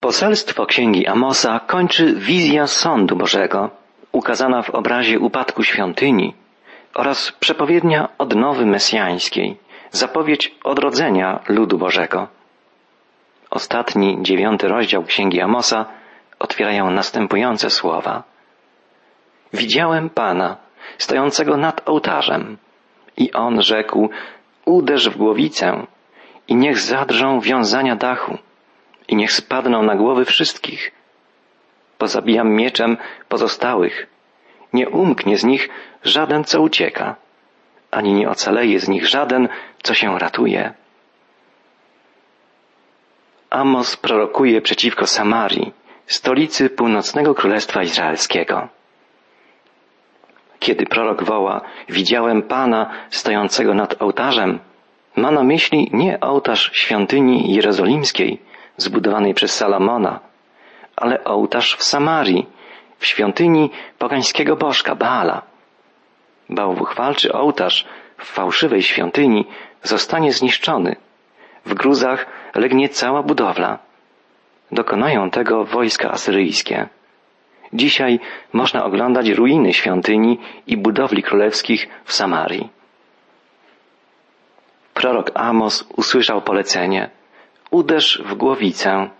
Poselstwo księgi Amosa kończy wizja sądu Bożego, ukazana w obrazie upadku świątyni oraz przepowiednia odnowy mesjańskiej, zapowiedź odrodzenia ludu Bożego. Ostatni, dziewiąty rozdział księgi Amosa otwierają następujące słowa. Widziałem Pana, stojącego nad ołtarzem, i on rzekł, uderz w głowicę i niech zadrżą wiązania dachu i niech spadną na głowy wszystkich. Pozabijam mieczem pozostałych. Nie umknie z nich żaden, co ucieka, ani nie ocaleje z nich żaden, co się ratuje. Amos prorokuje przeciwko Samarii, stolicy północnego królestwa izraelskiego. Kiedy prorok woła, widziałem Pana stojącego nad ołtarzem, ma na myśli nie ołtarz świątyni jerozolimskiej, zbudowanej przez Salomona, ale ołtarz w Samarii, w świątyni pogańskiego bożka Baala. Bałwuchwalczy ołtarz w fałszywej świątyni zostanie zniszczony. W gruzach legnie cała budowla. Dokonają tego wojska asyryjskie. Dzisiaj można oglądać ruiny świątyni i budowli królewskich w Samarii. Prorok Amos usłyszał polecenie uderz w głowicę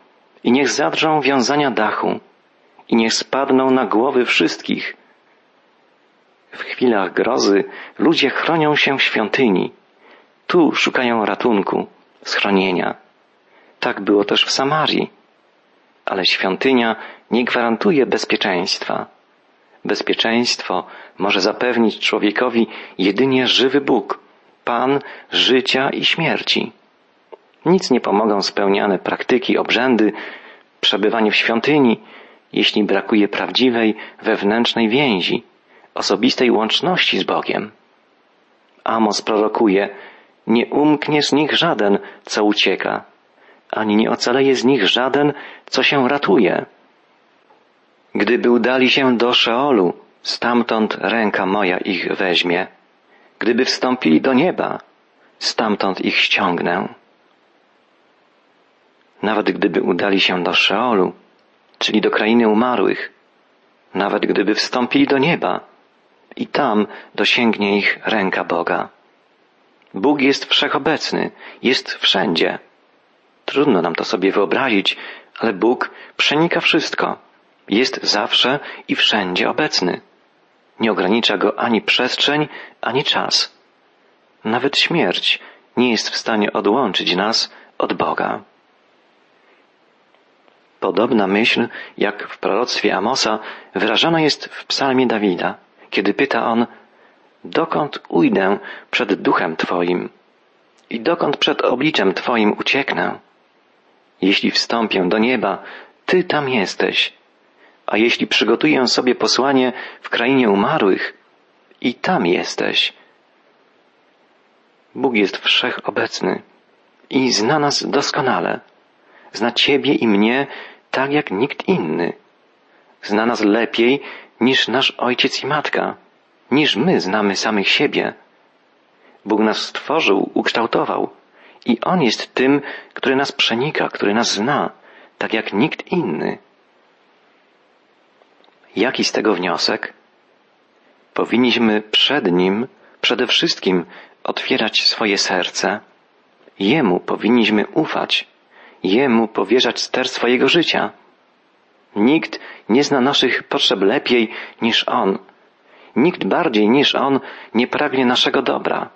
i niech zadrżą wiązania dachu i niech spadną na głowy wszystkich. W chwilach grozy ludzie chronią się w świątyni. Tu szukają ratunku, schronienia. Tak było też w Samarii. Ale świątynia nie gwarantuje bezpieczeństwa. Bezpieczeństwo może zapewnić człowiekowi jedynie żywy Bóg, Pan życia i śmierci. Nic nie pomogą spełniane praktyki, obrzędy, przebywanie w świątyni, jeśli brakuje prawdziwej wewnętrznej więzi, osobistej łączności z Bogiem. Amos prorokuje, nie umknie z nich żaden, co ucieka, ani nie ocaleje z nich żaden, co się ratuje. Gdyby udali się do Szeolu, stamtąd ręka moja ich weźmie. Gdyby wstąpili do nieba, stamtąd ich ściągnę. Nawet gdyby udali się do Szeolu, czyli do krainy umarłych, nawet gdyby wstąpili do nieba, i tam dosięgnie ich ręka Boga. Bóg jest wszechobecny, jest wszędzie. Trudno nam to sobie wyobrazić, ale Bóg przenika wszystko. Jest zawsze i wszędzie obecny. Nie ogranicza go ani przestrzeń, ani czas. Nawet śmierć nie jest w stanie odłączyć nas od Boga. Podobna myśl, jak w proroctwie Amosa, wyrażona jest w psalmie Dawida, kiedy pyta on, dokąd ujdę przed duchem Twoim i dokąd przed obliczem Twoim ucieknę? Jeśli wstąpię do nieba, Ty tam jesteś, a jeśli przygotuję sobie posłanie w krainie umarłych, i tam jesteś. Bóg jest wszechobecny i zna nas doskonale. Zna Ciebie i mnie tak jak nikt inny. Zna nas lepiej niż nasz ojciec i matka, niż my znamy samych siebie. Bóg nas stworzył, ukształtował i On jest tym, który nas przenika, który nas zna, tak jak nikt inny. Jaki z tego wniosek? Powinniśmy przed Nim przede wszystkim otwierać swoje serce. Jemu powinniśmy ufać Jemu powierzać ster swojego życia. Nikt nie zna naszych potrzeb lepiej niż On. Nikt bardziej niż On nie pragnie naszego dobra.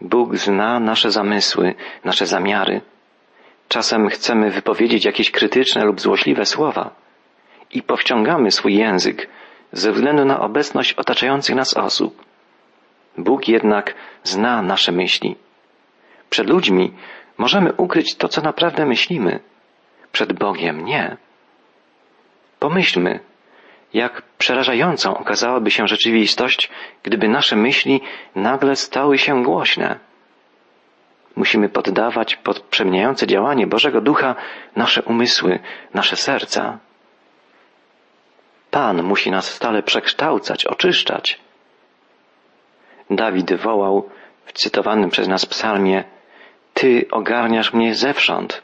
Bóg zna nasze zamysły, nasze zamiary. Czasem chcemy wypowiedzieć jakieś krytyczne lub złośliwe słowa i powściągamy swój język ze względu na obecność otaczających nas osób. Bóg jednak zna nasze myśli. Przed ludźmi Możemy ukryć to, co naprawdę myślimy. Przed Bogiem nie. Pomyślmy, jak przerażającą okazałaby się rzeczywistość, gdyby nasze myśli nagle stały się głośne. Musimy poddawać pod przemieniające działanie Bożego Ducha nasze umysły, nasze serca. Pan musi nas stale przekształcać, oczyszczać. Dawid wołał w cytowanym przez nas psalmie ty ogarniasz mnie zewsząd,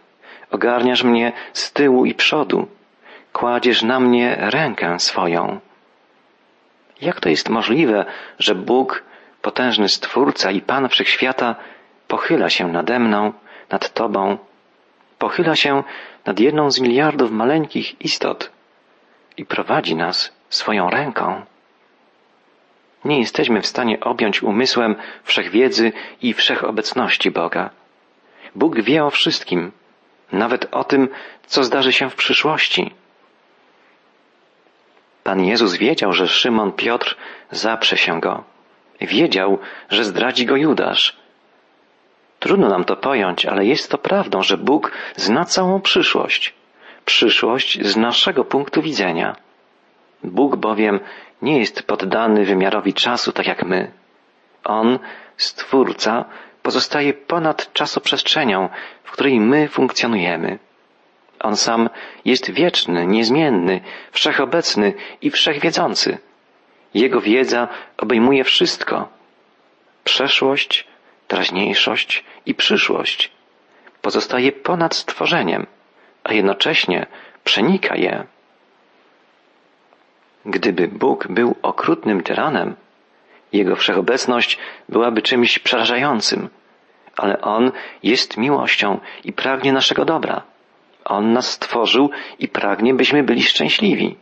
Ogarniasz mnie z tyłu i przodu. Kładziesz na mnie rękę swoją. Jak to jest możliwe, że Bóg, potężny Stwórca i Pan Wszechświata, pochyla się nade mną, nad Tobą, pochyla się nad jedną z miliardów maleńkich istot i prowadzi nas swoją ręką? Nie jesteśmy w stanie objąć umysłem wszechwiedzy i wszechobecności Boga. Bóg wie o wszystkim, nawet o tym, co zdarzy się w przyszłości. Pan Jezus wiedział, że Szymon Piotr zaprze się go. Wiedział, że zdradzi go Judasz. Trudno nam to pojąć, ale jest to prawdą, że Bóg zna całą przyszłość. Przyszłość z naszego punktu widzenia. Bóg bowiem nie jest poddany wymiarowi czasu tak jak my. On, Stwórca, pozostaje ponad czasoprzestrzenią, w której my funkcjonujemy. On sam jest wieczny, niezmienny, wszechobecny i wszechwiedzący. Jego wiedza obejmuje wszystko. Przeszłość, teraźniejszość i przyszłość. Pozostaje ponad stworzeniem, a jednocześnie przenika je. Gdyby Bóg był okrutnym tyranem, Jego wszechobecność byłaby czymś przerażającym, ale On jest miłością i pragnie naszego dobra. On nas stworzył i pragnie, byśmy byli szczęśliwi.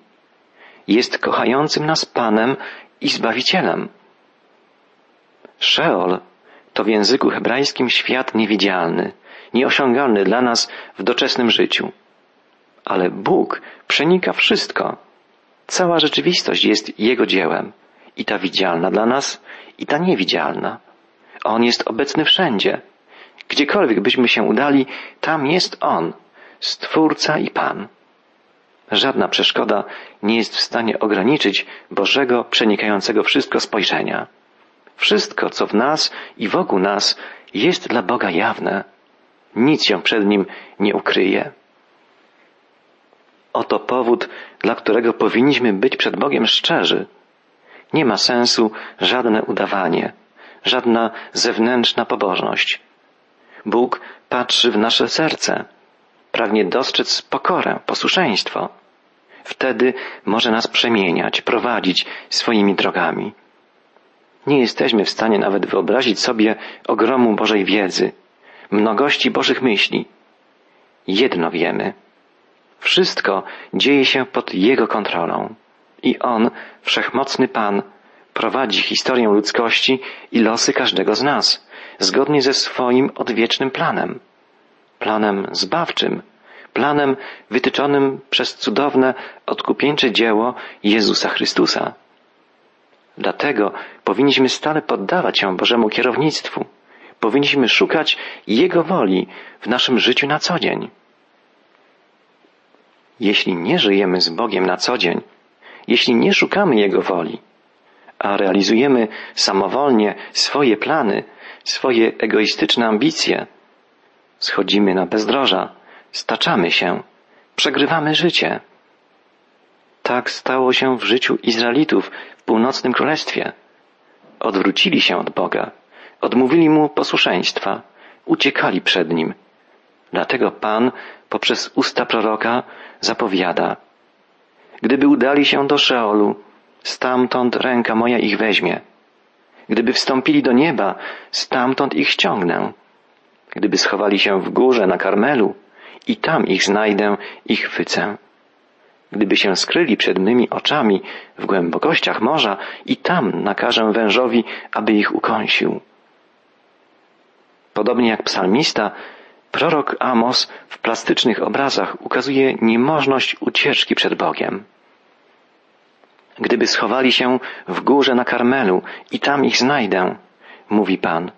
Jest kochającym nas Panem i Zbawicielem. Szeol to w języku hebrajskim świat niewidzialny, nieosiągalny dla nas w doczesnym życiu. Ale Bóg przenika wszystko. Cała rzeczywistość jest Jego dziełem. I ta widzialna dla nas, i ta niewidzialna. On jest obecny wszędzie. Gdziekolwiek byśmy się udali, tam jest On, Stwórca i Pan. Żadna przeszkoda nie jest w stanie ograniczyć Bożego, przenikającego wszystko spojrzenia. Wszystko, co w nas i wokół nas, jest dla Boga jawne. Nic się przed Nim nie ukryje. Oto powód, dla którego powinniśmy być przed Bogiem szczerzy. Nie ma sensu żadne udawanie, żadna zewnętrzna pobożność. Bóg patrzy w nasze serce, pragnie dostrzec pokorę, posłuszeństwo. Wtedy może nas przemieniać, prowadzić swoimi drogami. Nie jesteśmy w stanie nawet wyobrazić sobie ogromu Bożej wiedzy, mnogości Bożych myśli. Jedno wiemy. Wszystko dzieje się pod Jego kontrolą. I On, wszechmocny Pan, prowadzi historię ludzkości i losy każdego z nas, zgodnie ze swoim odwiecznym planem. Planem zbawczym, planem wytyczonym przez cudowne, odkupieńcze dzieło Jezusa Chrystusa. Dlatego powinniśmy stale poddawać się Bożemu kierownictwu. Powinniśmy szukać Jego woli w naszym życiu na co dzień. Jeśli nie żyjemy z Bogiem na co dzień, jeśli nie szukamy Jego woli, a realizujemy samowolnie swoje plany, swoje egoistyczne ambicje, schodzimy na bezdroża, staczamy się, przegrywamy życie. Tak stało się w życiu Izraelitów w północnym królestwie. Odwrócili się od Boga, odmówili mu posłuszeństwa, uciekali przed nim. Dlatego Pan poprzez usta proroka zapowiada, gdyby udali się do Szeolu, stamtąd ręka moja ich weźmie. Gdyby wstąpili do nieba, stamtąd ich ściągnę. Gdyby schowali się w górze na Karmelu, i tam ich znajdę i chwycę. Gdyby się skryli przed mymi oczami w głębokościach morza, i tam nakażę wężowi, aby ich ukąsił. Podobnie jak psalmista, prorok Amos w plastycznych obrazach ukazuje niemożność ucieczki przed Bogiem. Gdyby schowali się w górze na Karmelu i tam ich znajdę, mówi Pan.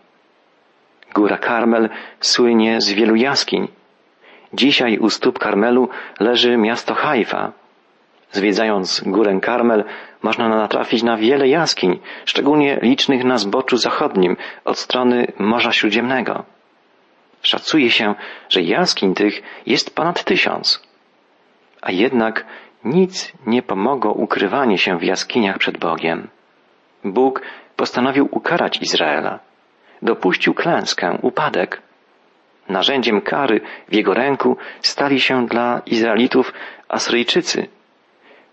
Góra Karmel słynie z wielu jaskiń. Dzisiaj u stóp Karmelu leży miasto Haifa. Zwiedzając górę Karmel, można natrafić na wiele jaskiń, szczególnie licznych na zboczu zachodnim od strony Morza Śródziemnego. Szacuje się, że jaskiń tych jest ponad tysiąc. A jednak nic nie pomogło ukrywanie się w jaskiniach przed Bogiem. Bóg postanowił ukarać Izraela. Dopuścił klęskę, upadek. Narzędziem kary w jego ręku stali się dla Izraelitów Asyryjczycy.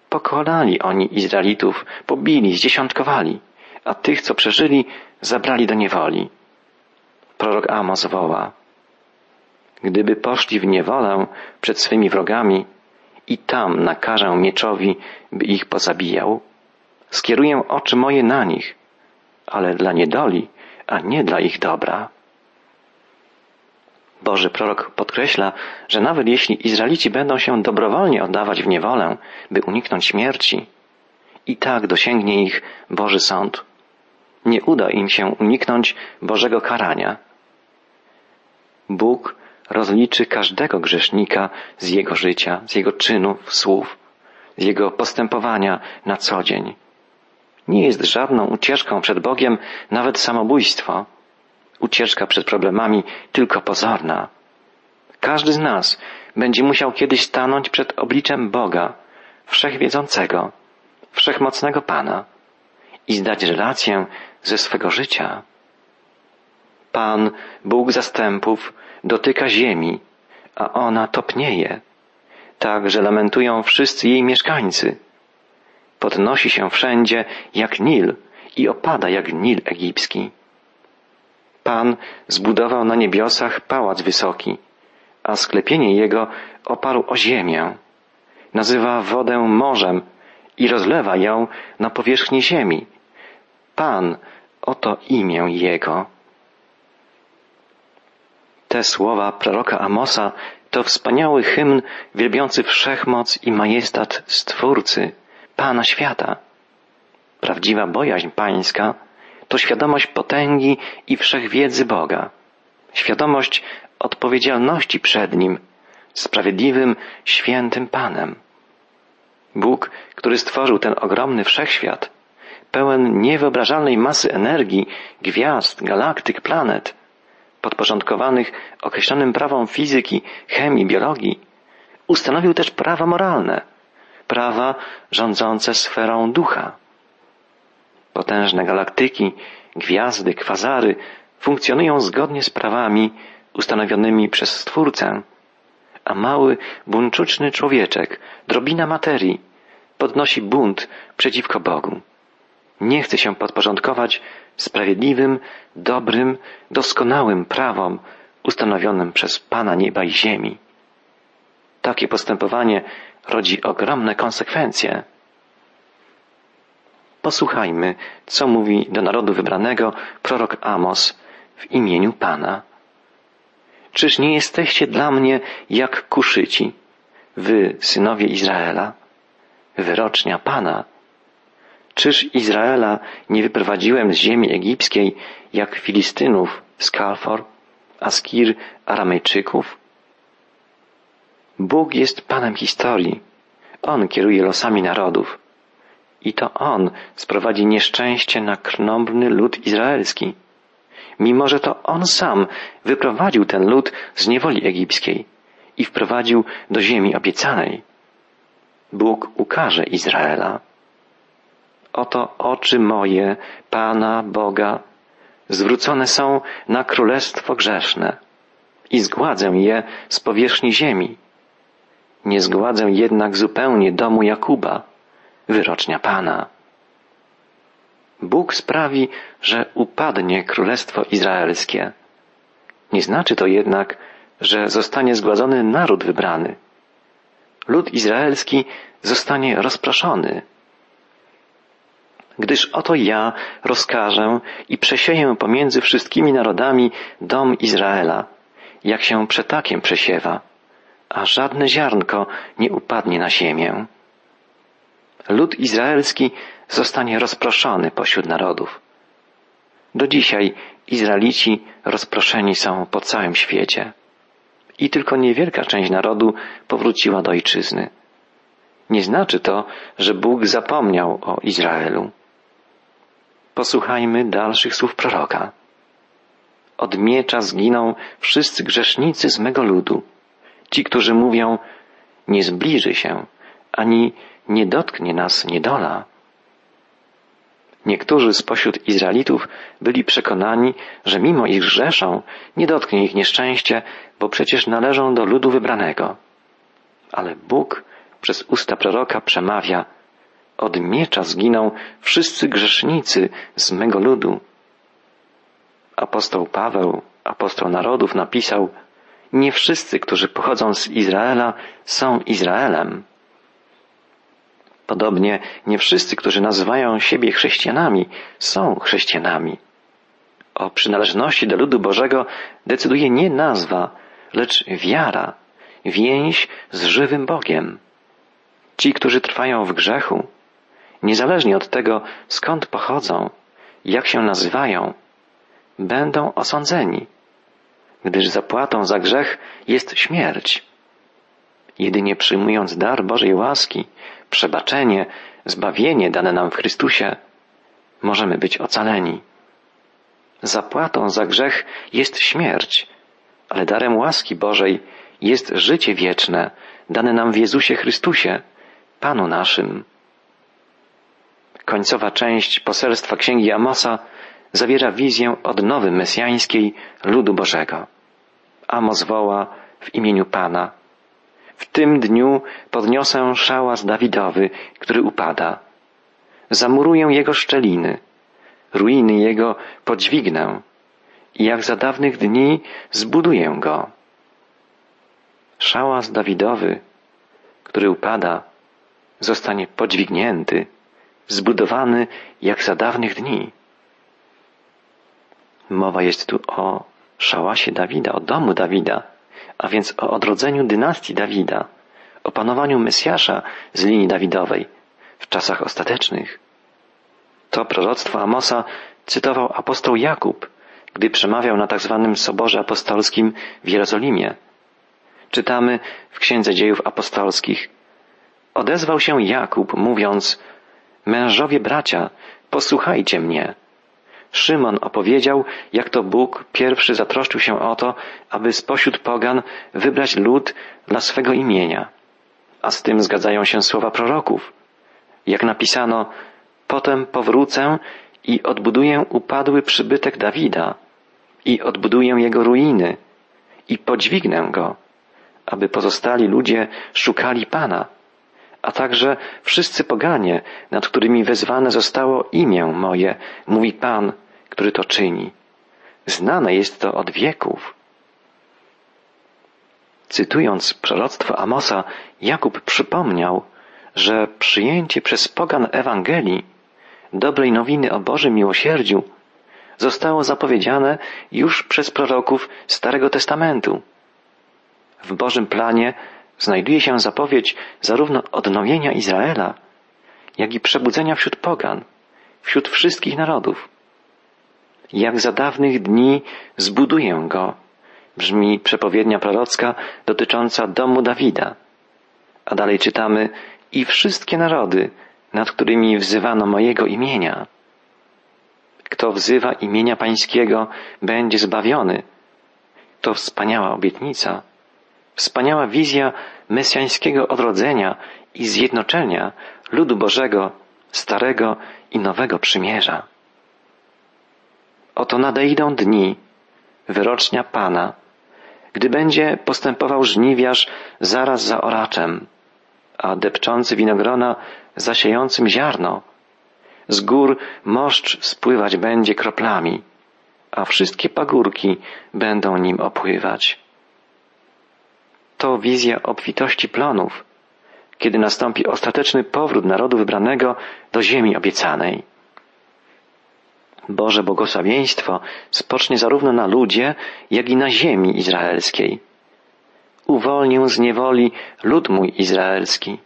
Pokonali oni Izraelitów, pobili, zdziesiątkowali, a tych, co przeżyli, zabrali do niewoli. Prorok Amos woła. Gdyby poszli w niewolę przed swymi wrogami i tam nakażę mieczowi, by ich pozabijał, skieruję oczy moje na nich, ale dla niedoli, a nie dla ich dobra. Boży prorok podkreśla, że nawet jeśli Izraelici będą się dobrowolnie oddawać w niewolę, by uniknąć śmierci, i tak dosięgnie ich Boży sąd. Nie uda im się uniknąć Bożego karania. Bóg rozliczy każdego grzesznika z jego życia, z jego czynów, słów, z jego postępowania na co dzień. Nie jest żadną ucieczką przed Bogiem nawet samobójstwo. Ucieczka przed problemami tylko pozorna. Każdy z nas będzie musiał kiedyś stanąć przed obliczem Boga, wszechwiedzącego, wszechmocnego Pana i zdać relację ze swego życia. Pan, Bóg zastępów, dotyka ziemi, a ona topnieje, tak że lamentują wszyscy jej mieszkańcy. Podnosi się wszędzie jak Nil i opada jak Nil egipski. Pan zbudował na niebiosach pałac wysoki, a sklepienie jego oparł o ziemię. Nazywa wodę morzem i rozlewa ją na powierzchni ziemi. Pan, oto imię Jego. Te słowa proroka Amosa to wspaniały hymn wielbiący wszechmoc i majestat Stwórcy, Pana świata. Prawdziwa bojaźń pańska to świadomość potęgi i wszechwiedzy Boga, świadomość odpowiedzialności przed Nim, sprawiedliwym, świętym Panem. Bóg, który stworzył ten ogromny wszechświat, pełen niewyobrażalnej masy energii, gwiazd, galaktyk, planet, podporządkowanych określonym prawom fizyki, chemii, biologii, ustanowił też prawa moralne, prawa rządzące sferą ducha. Potężne galaktyki, gwiazdy, kwazary funkcjonują zgodnie z prawami ustanowionymi przez Stwórcę, a mały, buńczuczny człowieczek, drobina materii, podnosi bunt przeciwko Bogu. Nie chce się podporządkować sprawiedliwym, dobrym, doskonałym prawom ustanowionym przez Pana nieba i ziemi. Takie postępowanie rodzi ogromne konsekwencje. Posłuchajmy, co mówi do narodu wybranego prorok Amos w imieniu Pana. Czyż nie jesteście dla mnie jak kuszyci, wy, synowie Izraela? Wyrocznia Pana. Czyż Izraela nie wyprowadziłem z ziemi egipskiej jak Filistynów z Kalfor, Askir, Aramejczyków? Bóg jest Panem historii. On kieruje losami narodów. I to On sprowadzi nieszczęście na krnąbrny lud izraelski. Mimo, że to On sam wyprowadził ten lud z niewoli egipskiej i wprowadził do ziemi obiecanej. Bóg ukaże Izraela. Oto oczy moje, Pana Boga, zwrócone są na królestwo grzeszne i zgładzę je z powierzchni ziemi. Nie zgładzę jednak zupełnie domu Jakuba, wyrocznia Pana. Bóg sprawi, że upadnie królestwo izraelskie. Nie znaczy to jednak, że zostanie zgładzony naród wybrany. Lud izraelski zostanie rozproszony. Gdyż oto ja rozkażę i przesieję pomiędzy wszystkimi narodami dom Izraela, jak się przetakiem przesiewa, a żadne ziarnko nie upadnie na ziemię. Lud izraelski zostanie rozproszony pośród narodów. Do dzisiaj Izraelici rozproszeni są po całym świecie. I tylko niewielka część narodu powróciła do ojczyzny. Nie znaczy to, że Bóg zapomniał o Izraelu. Posłuchajmy dalszych słów proroka. Od miecza zginą wszyscy grzesznicy z mego ludu, ci, którzy mówią, nie zbliży się, ani nie dotknie nas niedola. Niektórzy spośród Izraelitów byli przekonani, że mimo ich grzeszą, nie dotknie ich nieszczęście, bo przecież należą do ludu wybranego. Ale Bóg przez usta proroka przemawia, od miecza zginą wszyscy grzesznicy z mego ludu. Apostoł Paweł, apostoł narodów, napisał, nie wszyscy, którzy pochodzą z Izraela, są Izraelem. Podobnie nie wszyscy, którzy nazywają siebie chrześcijanami, są chrześcijanami. O przynależności do ludu Bożego decyduje nie nazwa, lecz wiara, więź z żywym Bogiem. Ci, którzy trwają w grzechu, niezależnie od tego, skąd pochodzą, jak się nazywają, będą osądzeni, gdyż zapłatą za grzech jest śmierć. Jedynie przyjmując dar Bożej łaski, przebaczenie, zbawienie dane nam w Chrystusie, możemy być ocaleni. Zapłatą za grzech jest śmierć, ale darem łaski Bożej jest życie wieczne, dane nam w Jezusie Chrystusie, Panu naszym. Końcowa część poselstwa Księgi Amosa zawiera wizję odnowy mesjańskiej ludu Bożego. Amos woła w imieniu Pana. W tym dniu podniosę szałas Dawidowy, który upada. Zamuruję jego szczeliny, ruiny jego podźwignę i jak za dawnych dni zbuduję go. Szałas Dawidowy, który upada, zostanie podźwignięty, zbudowany jak za dawnych dni. Mowa jest tu o szałasie Dawida, o domu Dawida, a więc o odrodzeniu dynastii Dawida, o panowaniu Mesjasza z linii Dawidowej w czasach ostatecznych. To proroctwo Amosa cytował apostoł Jakub, gdy przemawiał na tzw. Tak Soborze Apostolskim w Jerozolimie. Czytamy w Księdze Dziejów Apostolskich. Odezwał się Jakub, mówiąc, Mężowie bracia, posłuchajcie mnie. Szymon opowiedział, jak to Bóg pierwszy zatroszczył się o to, aby spośród pogan wybrać lud dla swego imienia. A z tym zgadzają się słowa proroków. Jak napisano, potem powrócę i odbuduję upadły przybytek Dawida i odbuduję jego ruiny i podźwignę go, aby pozostali ludzie szukali Pana, a także wszyscy poganie, nad którymi wezwane zostało imię moje, mówi Pan, który to czyni. Znane jest to od wieków. Cytując proroctwo Amosa, Jakub przypomniał, że przyjęcie przez pogan Ewangelii, dobrej nowiny o Bożym miłosierdziu, zostało zapowiedziane już przez proroków Starego Testamentu. W Bożym planie znajduje się zapowiedź zarówno odnowienia Izraela, jak i przebudzenia wśród pogan, wśród wszystkich narodów. Jak za dawnych dni zbuduję go, brzmi przepowiednia prorocka dotycząca domu Dawida. A dalej czytamy i wszystkie narody, nad którymi wzywano mojego imienia. Kto wzywa imienia Pańskiego, będzie zbawiony. To wspaniała obietnica, wspaniała wizja mesjańskiego odrodzenia i zjednoczenia ludu Bożego, Starego i Nowego Przymierza. Oto nadejdą dni, wyrocznia Pana, gdy będzie postępował żniwiarz zaraz za oraczem, a depczący winogrona zasiejącym ziarno. Z gór moszcz spływać będzie kroplami, a wszystkie pagórki będą nim opływać. To wizja obfitości plonów, kiedy nastąpi ostateczny powrót narodu wybranego do ziemi obiecanej. Boże błogosławieństwo spocznie zarówno na ludzie, jak i na ziemi izraelskiej. Uwolnię z niewoli lud mój izraelski.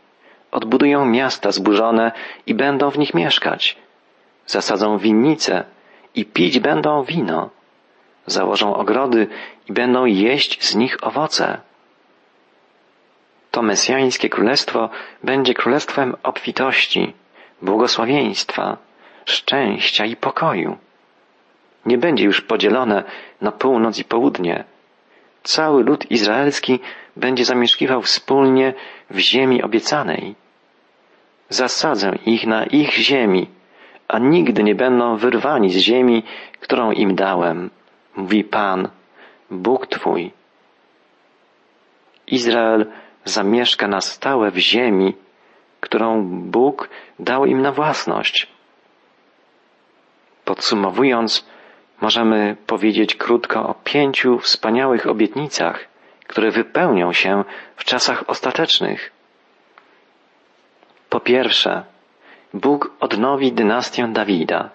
Odbudują miasta zburzone i będą w nich mieszkać. Zasadzą winnice i pić będą wino. Założą ogrody i będą jeść z nich owoce. To mesjańskie królestwo będzie królestwem obfitości, błogosławieństwa, szczęścia i pokoju. Nie będzie już podzielone na północ i południe. Cały lud izraelski będzie zamieszkiwał wspólnie w ziemi obiecanej. Zasadzę ich na ich ziemi, a nigdy nie będą wyrwani z ziemi, którą im dałem, mówi Pan, Bóg Twój. Izrael zamieszka na stałe w ziemi, którą Bóg dał im na własność. Podsumowując, możemy powiedzieć krótko o pięciu wspaniałych obietnicach, które wypełnią się w czasach ostatecznych. Po pierwsze, Bóg odnowi dynastię Dawida.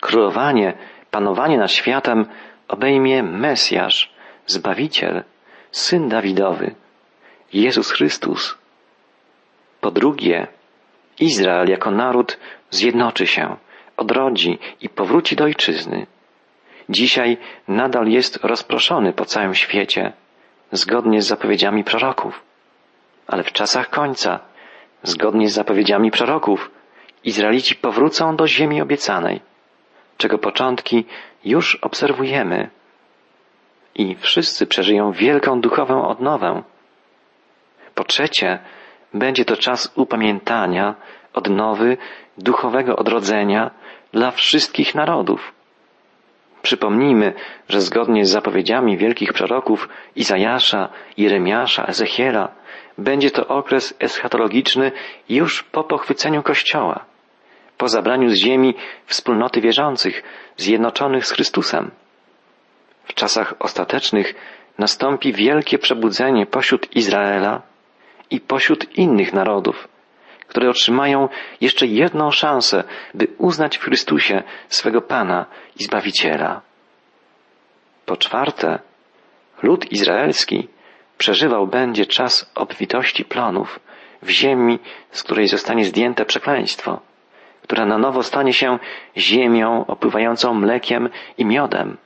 Królowanie, panowanie nad światem obejmie Mesjasz, Zbawiciel, Syn Dawidowy, Jezus Chrystus. Po drugie, Izrael jako naród zjednoczy się, odrodzi i powróci do ojczyzny. Dzisiaj nadal jest rozproszony po całym świecie, zgodnie z zapowiedziami proroków. Ale w czasach końca, zgodnie z zapowiedziami proroków, Izraelici powrócą do ziemi obiecanej, czego początki już obserwujemy. I wszyscy przeżyją wielką duchową odnowę. Trzecie, będzie to czas upamiętania, odnowy, duchowego odrodzenia dla wszystkich narodów. Przypomnijmy, że zgodnie z zapowiedziami wielkich proroków Izajasza, Jeremiasza, Ezechiela, będzie to okres eschatologiczny już po pochwyceniu Kościoła, po zabraniu z ziemi wspólnoty wierzących, zjednoczonych z Chrystusem. W czasach ostatecznych nastąpi wielkie przebudzenie pośród Izraela i pośród innych narodów, które otrzymają jeszcze jedną szansę, by uznać w Chrystusie swego Pana i Zbawiciela. Po czwarte, lud izraelski przeżywał będzie czas obfitości plonów w ziemi, z której zostanie zdjęte przekleństwo, która na nowo stanie się ziemią opływającą mlekiem i miodem.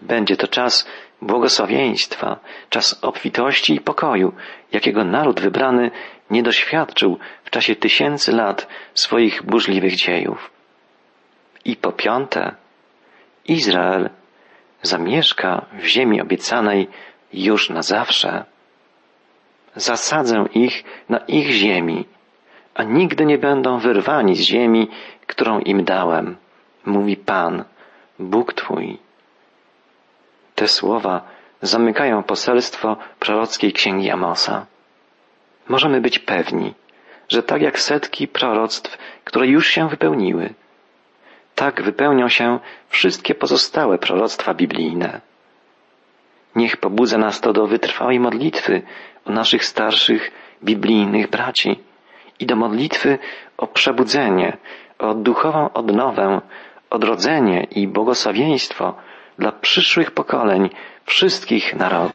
Będzie to czas błogosławieństwa, czas obfitości i pokoju, jakiego naród wybrany nie doświadczył w czasie tysięcy lat swoich burzliwych dziejów. I po piąte, Izrael zamieszka w ziemi obiecanej już na zawsze. Zasadzę ich na ich ziemi, a nigdy nie będą wyrwani z ziemi, którą im dałem, mówi Pan, Bóg Twój. Te słowa zamykają poselstwo prorockiej księgi Amosa. Możemy być pewni, że tak jak setki proroctw, które już się wypełniły, tak wypełnią się wszystkie pozostałe proroctwa biblijne. Niech pobudza nas to do wytrwałej modlitwy o naszych starszych biblijnych braci i do modlitwy o przebudzenie, o duchową odnowę, odrodzenie i błogosławieństwo dla przyszłych pokoleń wszystkich narodów.